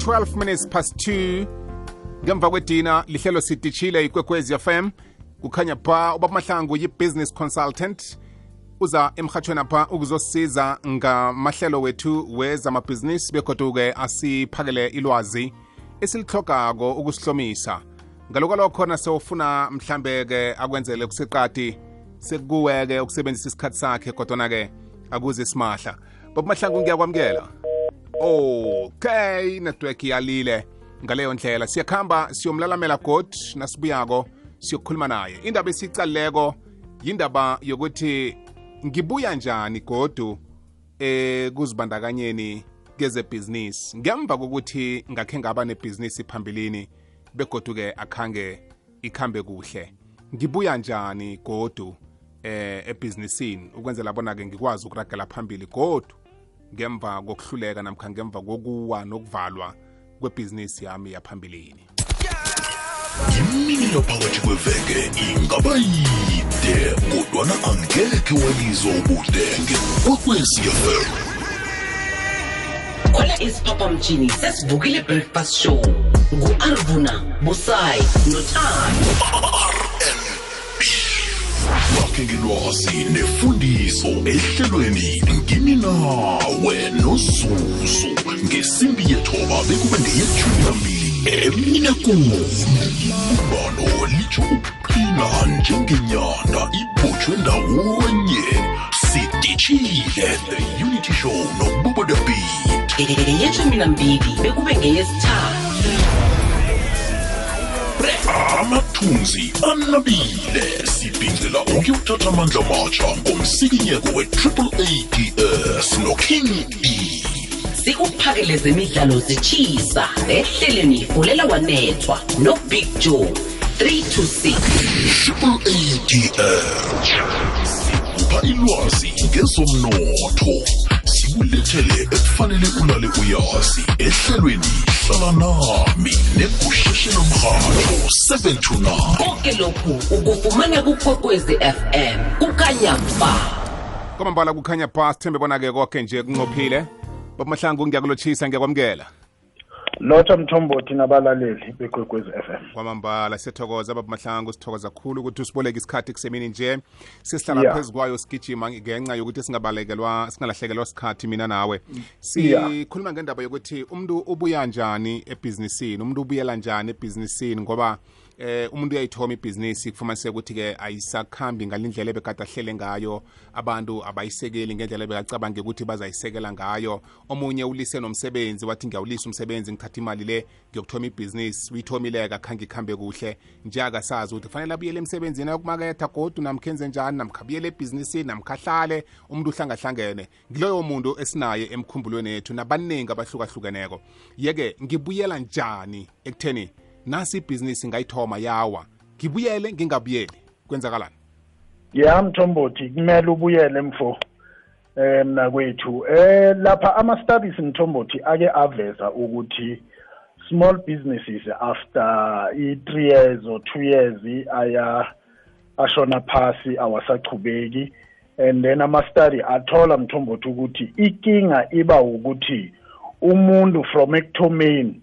12 minutes past 2 ngemva kwedina lihlelo sidishile ikwekwezi fm kukhanya pha ubaba mahlangu yi-business consultant. Uza emhatshweni apha ukuzosiza ngamahlelo wethu wezamabhizinisi begoduke asiphakele ilwazi esilihlogako ukusihlomisa. Ngalokwalokho nasewufuna mhlambe-ke akwenzele kuseqadi sekukuwe-ke ukusebenzisa isikhathi sakhe kodwana-ke akuze simahla. Baba mahlangu ngiyakwamukela okay network yalile. Ngaleyo ndlela siyakhamba siyomlalamela god nasibuyako siyokhuluma naye. Indaba esiyicalileko yindaba yokuthi ngibuya njani godu eh kuzibandakanyeni kezebhizinisi. Ngemva kokuthi ngakhe ngaba nebhizinisi phambilini begodu-ke akhange ikhambe kuhle. Ngibuya njani godu eh ebhizinisini? Ukwenzela bona-ke ngikwazi ukuragela phambili godu. Ngemva kokuhluleka namkha ngemva kokuwa nokuvalwa kwebhizinisi yami yaphambilini. Imini yaphakathi kweveke ingaba yide kodwana angekhe walizwa ubudenge kwekwecfm khona isiphaphamtshini sesivukile breakfast show ngu-arvuna busayi nothando. Bakhe ngelwazi nefundiso ehlelweni ngini nawe nozuzu. Ngesimbi yethoba bekube ngeyethumi nambili emine kuni. Umbano litsho ukuqina njengenyanda ibhotshwe ndawonye. Sidishile the unity show nobubo the beat. Yeshumi nambili bekube ngeyesithathu amathunzi anabile sibhincela ukuyothatha amandla matsha ngomsikinyeko we-triple ads noking e. Sikuphakele zemidlalo zitshisa ehlelweni fulela wanethwa nobig joe 326 triple adr sikupha ilwazi ngezomnotho. Sikulethele ekufanele ulale uyazi ehlelweni. Hlala nami negusheshelo mrhatho 729 konke lokhu ukufumana kukwekwezi fm kukanyamba kwamambala kukhanya pha sithembe bona-ke konke nje kunqophile. Baba mahlangu ngiyakulotshisa ngiyakwamukela. Lotha mthombothi nabalaleli bekwekwezi FM kwamambala siyathokoza baba mahlangu sithokoza kakhulu ukuthi usiboleke isikhathi kusemini nje sisihlala Yeah. phezu kwayo sigijima ngenxa yokuthi singabalekelwa singalahlekelwa sikhathi mina nawe Yeah. sikhuluma ngendaba yokuthi umuntu ubuya njani ebhizinisini umuntu ubuyela njani ebhizinisini ngoba eh umuntu uyayithoma ibhizinisi kufumaniseka ukuthi-ke ayisakhambi ngalindlela ebekade ahlele ngayo. Abantu abayisekeli ngendlela ebekacabange ukuthi bazayisekela ngayo. Omunye ulise nomsebenzi wathi ngiyawulisa umsebenzi ngithatha imali le ngiyokuthoma ibhizinisi. Uyithomileka khange ikhambe kuhle. Nje akasazi ukuthi kufanele abuyele emsebenzini ayokumaketha godu namkhenze njani namkhabuyele ebhizinisini namkhahlale umuntu uhlangahlangene. Ngiloyo muntu esinaye emkhumbulweni yethu nabaningi abahlukahlukeneko. Yeke ngibuyela njani ekutheni nasi ibhizinisi ngayithoma yawa. Ngibuyele ngingabuyeli. Kwenzakalani? Ya mthombothi kumele ubuyele mfo eh mna kwethu eh lapha ama studies mthombothi ake aveza ukuthi small businesses after i3 years or 2 years aya ashona phasi awasachubeki. And then ama study athola mthombothi ukuthi ikinga iba ukuthi umuntu from ekuthomeni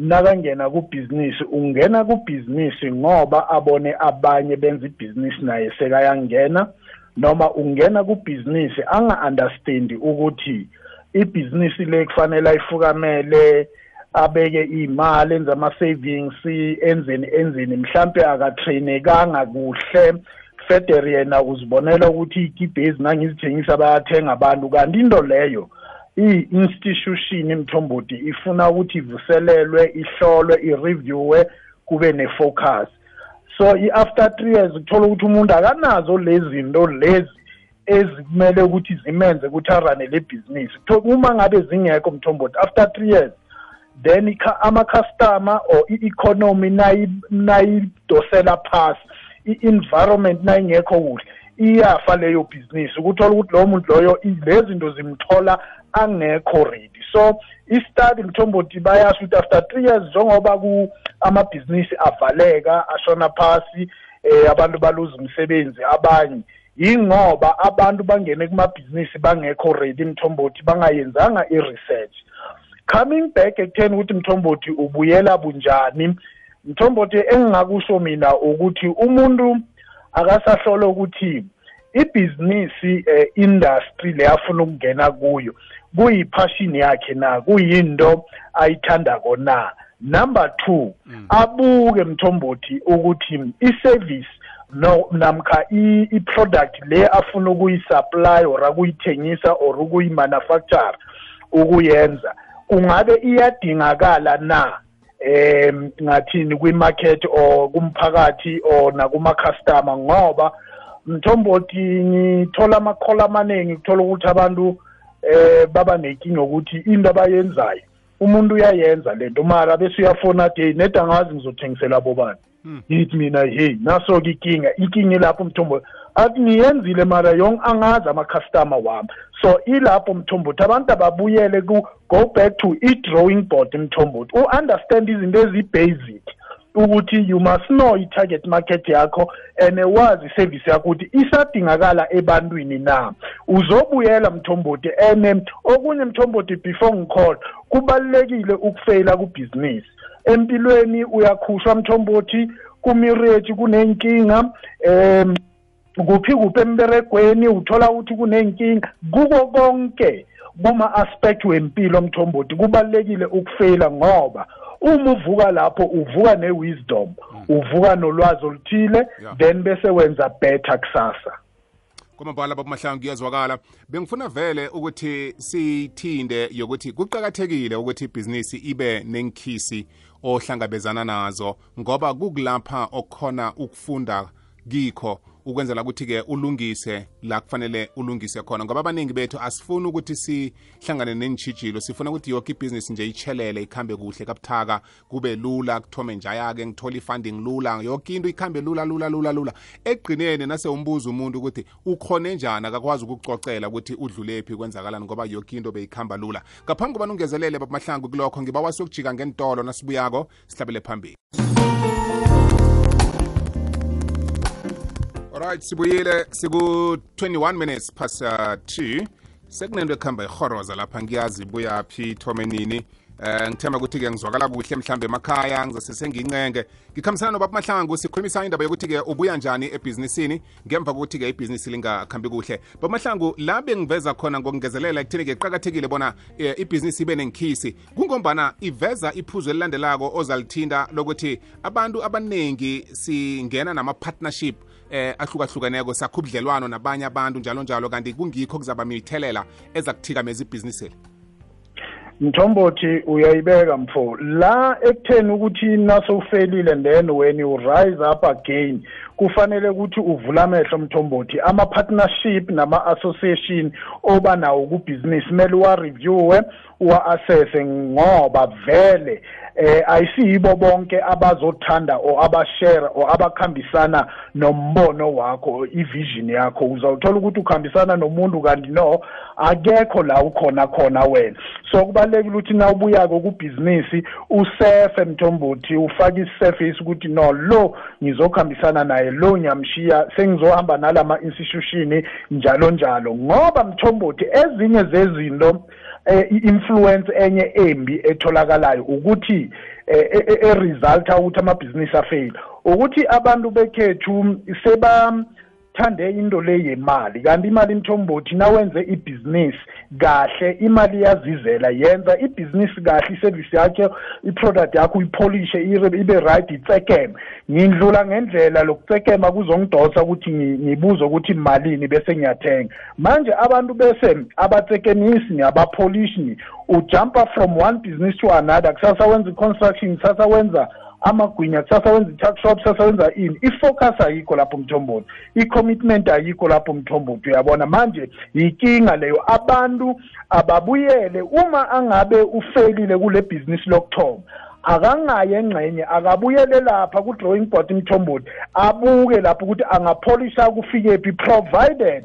nakangena kubhizinisi ungena kubhizinisi ngoba abone abanye benza ibhizinisi naye sekayangena noma ungena kubhizinisi anga-understandi ukuthi ibhizinisi le kufanele ayifukamele abeke imali enze ama-savings enzeni enzeni mhlampe akatrainekanga kuhle. Feder yena uzibonela ukuthi igibhezi nangizithengisa bayathenga abantu kanti into leyo i-institution imthombothi ifuna ukuthi ivuselelwe ihlolwe ireviewe kube ne-focus. So i-after three years kuthola ukuthi umuntu akanazo lezi zinto lezi ezikumele ukuthi zimenze ukuthi arane le bhizinisi uma ngabe zingekho mthombothi after three years then ikha- ama-customer or i-economy nayi- nayidosela phasi i-environment nayingekho kuhle. Iyafa leyo bhizinisi ukuthola ukuthi lowo muntu loyo i- lezi zinto zimthola angekho ready. So i-study mthombothi bayasho ukuthi after three years njengoba ku amabhizinisi avaleka ashona phasi eh abantu baluza umsebenzi abanye yingoba abantu bangene kumabhizinisi bangekho ready mthombothi bangayenzanga i-research. Coming back ekutheni ukuthi mthombothi ubuyela bunjani mthombothi engingakusho mina ukuthi umuntu akasahlola ukuthi ibhizinisi eh, industry leyafuna ukungena kuyo kuyiphashini yakhe na kuyinto ayithandako na? Number 2 abuke mthombothi ukuthi iservice no namkha i-product le afuna ukuyisupply or akuyithengisa or ukuyimanufacture ukuyenza kungabe iyadingakala na? Em ngathini kwi-market or kumphakathi or nakuma-customer ngoba mthombothi ngithola amakhola amaningi kuthola ukuthi abantu eh baba nenkinga ukuthi into abayenzayo umuntu uyayenza lento mara bese uyafona hey neda ngazi ngizothengisela bobani? Yithi mina hey naso-ke inkinga inkinga ilapho mthombothi athi ngiyenzile mara yonke angazi ama-customer wami. So ilapho mthombothi abantu ababuyele ku-go back to i-drawing board mthombothi. U-understand izinto ezi-basic ukuthi you must know i-target market yakho and wazi iservice yakho ukuthi isadingakala ebantwini na. Uzobuyela mthombothi and okunye mthombothi before ngicall kubalulekile ukufeyila kubhizinisi empilweni uyakhushwa mthombothi kumirate kunenkinga um kuphi kuphi emberegweni uthola ukuthi kunenkinga. Kuko konke kuma-aspect wempilo mthombothi kubalulekile ukufeyila ngoba uma uvuka lapho uvuka ne-wisdom uvuka nolwazi oluthile Yeah. then bese wenza better kusasa. Kwamabhala babamahlangu kuyazwakala bengifuna vele ukuthi sithinde yokuthi kuqakathekile ukuthi ibhizinisi ibe nenkhisi ohlangabezana nazo ngoba kukulapha okukhona ukufunda kikho. Ukwenzela ukuthi-ke ulungise la kufanele ulungise khona. Ngoba abaningi bethu asifuni ukuthi sihlangane nentshijilo sifuna ukuthi yonke ibhizinisi nje ichelele ikhambe kuhle kabuthaka kube lula kuthome njaya-ke ngithole i-funding lula yonke into ikhambe lula lula lula lula. Ekugqineni nase umbuza umuntu ukuthi ukhone njani? Akakwazi ukukucocela ukuthi udlulephi kwenzakalani? Ngoba yonke into beyikhamba lula. Ngaphambi koba ungezelele babamahlangu kulokho ngibawa siyokujika ngentolo nasibuyako sihlabele phambili. Alright sibuyile siku-21 minutes past uh, 2 sekunento ekuhamba ihoroza lapha ngiyazi buyaphi ithome nini. Eh ngithemba ukuthi-ke ngizwakala kuhle mhlambe emakhaya ngizase sengincenge ngikhambisana nobaba mahlangu sikhulumisa indaba yokuthi-ke ubuya njani ebhizinisini ngemva kokuthi-ke ibhizinisi lingakhambi kuhle. Baba la bengiveza khona ngokungezelela ekutheni-ke kuqakathekile bona e, ibhizinisi ibe nengikhisi kungombana iveza iphuzu elilandelako ozalithinda lokuthi abantu abaningi singena nama-partnership eh ahlukahlukeneko. Sakho ubudlelwano nabanye abantu njalo njalo kanti kungikho kuzaba mithelela eza kuthikameza ibhizinisi eli mthombothi uyayibeka mfo la ekutheni ukuthi nasowufelile then when you rise up again kufanele ukuthi uvule amehlo mthombothi. Ama-partnership nama-association oba nawo kubhizinisi kumele uwa-reviewe uwa-assesse ngoba vele eh ayisiyibo bonke abazothanda or abashare or abakhambisana nombono wakho ivision yakho. Uzawuthola ukuthi ukhambisana nomuntu kanti no akekho la ukhona khona wena. So kubalulekile ukuthi na ubuyako kubhizinisi usefe mthombothi ufake isisurface ukuthi no lo ngizokhambisana naye lo ngiyamshiya sengizohamba nalama institution njalo njalo. Ngoba mthombothi ezinye zezinto eh, i-influence enye embi etholakalayo ukuthi eh, e- e- e-resulta ukuthi amabhizinisi afail ukuthi abantu bekhethu sebathande into le yemali kanti imali mthombothi nawenze ibhizinisi kahle imali iyazizela. Yenza ibhizinisi kahle iservice yakhe iproduct yakho uyipolishe ibe ibe right itsekeme ngindlula ngendlela lokucekema kuzongidosa ukuthi ngi- ngibuze ukuthi malini bese ngiyathenga. Manje abantu bese abatsekemisi ni abapolishi ni ujumpa from one business to another. Kusasa wenza i-construction kusasa wenza amagwinya kusasa wenza i-tuck shop kusasa wenza ini. I-focus ayikho lapho mthombothi. I-commitment ayikho lapho mthombothi. Uyabona? Manje yinkinga leyo. Abantu ababuyele. Uma angabe ufelile kule bhizinisi lokuthoma akangaye engxenye akabuyele lapha ku-drawing board mthombothi abuke lapho ukuthi angapholisha kufike phi provided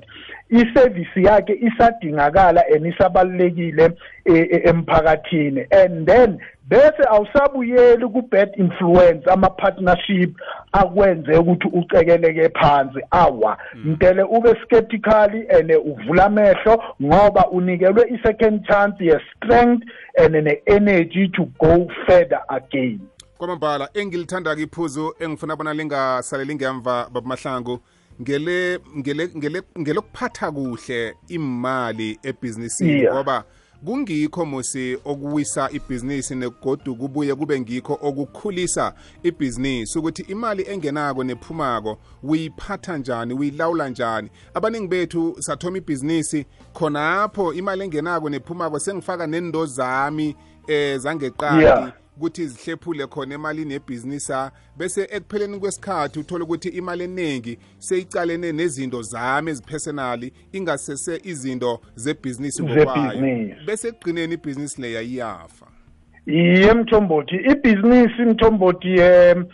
iservice yakhe isadingakala and isabalulekile e- e- emphakathini. And then bese awusabuyeli ku-bad influence ama-partnership akwenze ukuthi ucekeleke phansi. Awa mtele ube skeptically and uvula amehlo ngoba unikelwe i-second chance ye-strength and ne-energy to go further again. Kwamambala engilithanda-ke iphuzu engifuna bona lingasaleli ngemva babamahlangu. Ngele ngele ngele ngelokuphatha kuhle imali Yeah. ngoba kungikho musi okuwisa ibhizinisi negodu kubuye kube ngikho okukhulisa ibhizinisi ukuthi imali engenako nephumako uyiphatha njani uyilawula njani abaningi bethu sathoma ibhizinisi khonapho imali engenako nephumako sengifaka nendo zami eh zangeqadi Yeah. Ukuthi zihlephule khona emalini yebhizinisi bese ekupheleni kwesikhathi uthole ukuthi imali eningi seyicalene nezinto zami ezipersonali ingasese izinto zebhizinisi ngokwayo. Bese ekugcineni ibhizinisi leya iyafa. Iye mthombothi ibhizinisi mthombothi um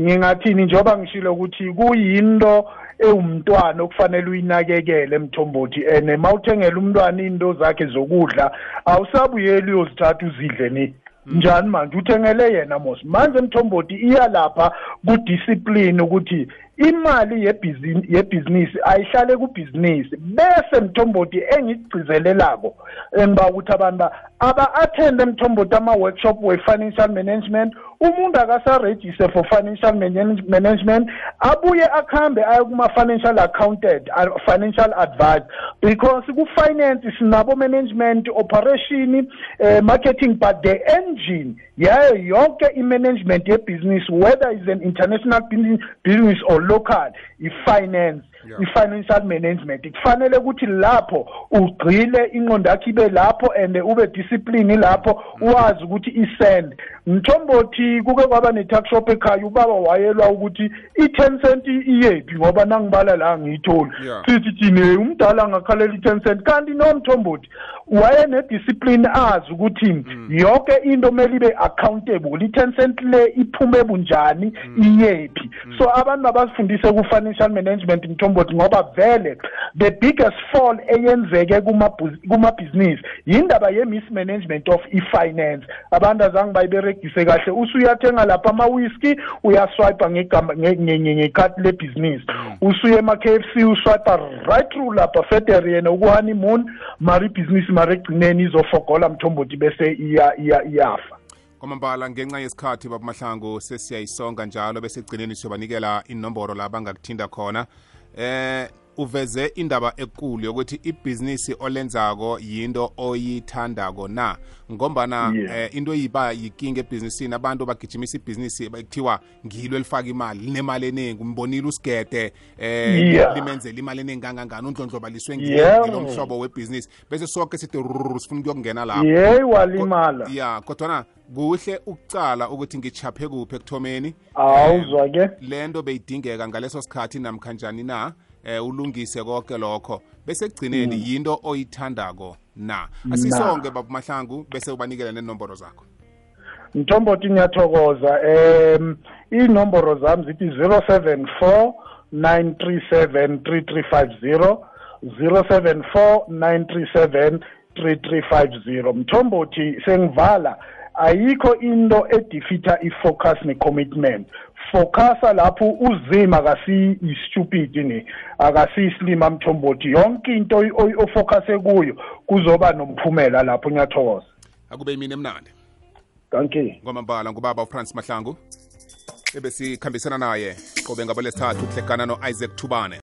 ngingathini? Njengoba ngishilo ukuthi kuyinto ewumntwana okufanele uyinakekele mthombothi and ma uthengela umntwana into zakhe zokudla awusabuyeli uyozithatha uzidle ni? Njani manje? Uthengele yena mos. Manje mthombothi iya lapha kudiscipline ukuthi imali yebhizinisi yebhizinisi ayihlale kubhizinisi. Bese mthombothi engigcizelelako engiba ukuthi abantu ba- aba-athende mthombothi ama-workshop we-financial management umuntu akasarejiste for financial manage- management abuye akuhambe aye kuma-financial accountant a- financial advice because ku-finance sinabo management operation uh, marketing but the engine yayo yonke i-management yebhizinisi whether is an international business, business or local i-finance Yeah. I-financial management. Kufanele ukuthi lapho ugcile ingqondo yakho ibe lapho and ube discipline lapho wazi ukuthi isend. Mthombothi kuke kwaba ne-tax shop ekhaya ubaba wayelwa ukuthi i-ten cent iyephi ngoba nangibala la ngiyitholi. Sithi thine umdala angakhalela i-ten cent. Kanti nomthombothi wayenediscipline azi ukuthi yonke into kumele ibe accountable. I-ten cent le iphume bunjani iyephi? So abantu abasifundise ku-financial management mthombothi ngoba vele the biggest fall eyenzeke kumabhuz- kumabhizinisi yindaba ye-mismanagement of i-finance. Abantu azange bayiberegise kahle. Usuyathenga lapha ama-whisky uyaswipa ngegama- nge- nge- nge- ngekhadi lebhizinisi. Usuye ema-k f c uswipa right through lapha federe yena uku-honeymoon mara ibhizinisi mara egcineni izofogola mthombothi bese iya- iya- iyafa. Kwamambala ngenxa yesikhathi babamahlangu sesiyayisonga njalo bese ekugcineni siyobanikela inomboro la bangakuthinda khona. Eh uveze indaba ekulu yokuthi ibhizinisi olenzako yinto oyithandako na? Ngombana Yeah. eh, into eyiba yikinga ebhizinisini abantu bagijimisa ibhizinisi kuthiwa ngilo elifaka imali linemali eningi umbonile usigede eh Yeah. limenzela imali eningi kangangani undlondlobaliswe Yeah. ngilo mhlobo webhizinisi. Bese sonke sithi rrrr, sifuna ukuyokungena lapho. Yeyi walimala ya kodwana kuhle ukucala ukuthi ngichaphe kuphi ekuthomeni. Awuzwa ke. lento beyidingeka ngaleso sikhathi namkhanjani na? Eh ulungise konke lokho. Bese ekugcineni yinto oyithandako na? Asisonke baba mahlangu bese ubanikela nenomboro zakho. Mthombothi ngiyathokoza. Um inomboro zami zithi 074 937 3350 074 937 3350 mthombothi sengivala. Ayikho into edifita i-focus ne-commitment. Focusa lapho uzima akasiyi i-stupid ni akasiyisilima mthombothi. Yonke into ofocuse kuyo kuzoba nomphumela lapho ngiyathokoza akube imini emnandi. You. Ngomambala ngubaba ufrance mahlangu. Ebesikhambisana naye qobe ngabo lesithathu kuhlekana no-isaac thubane.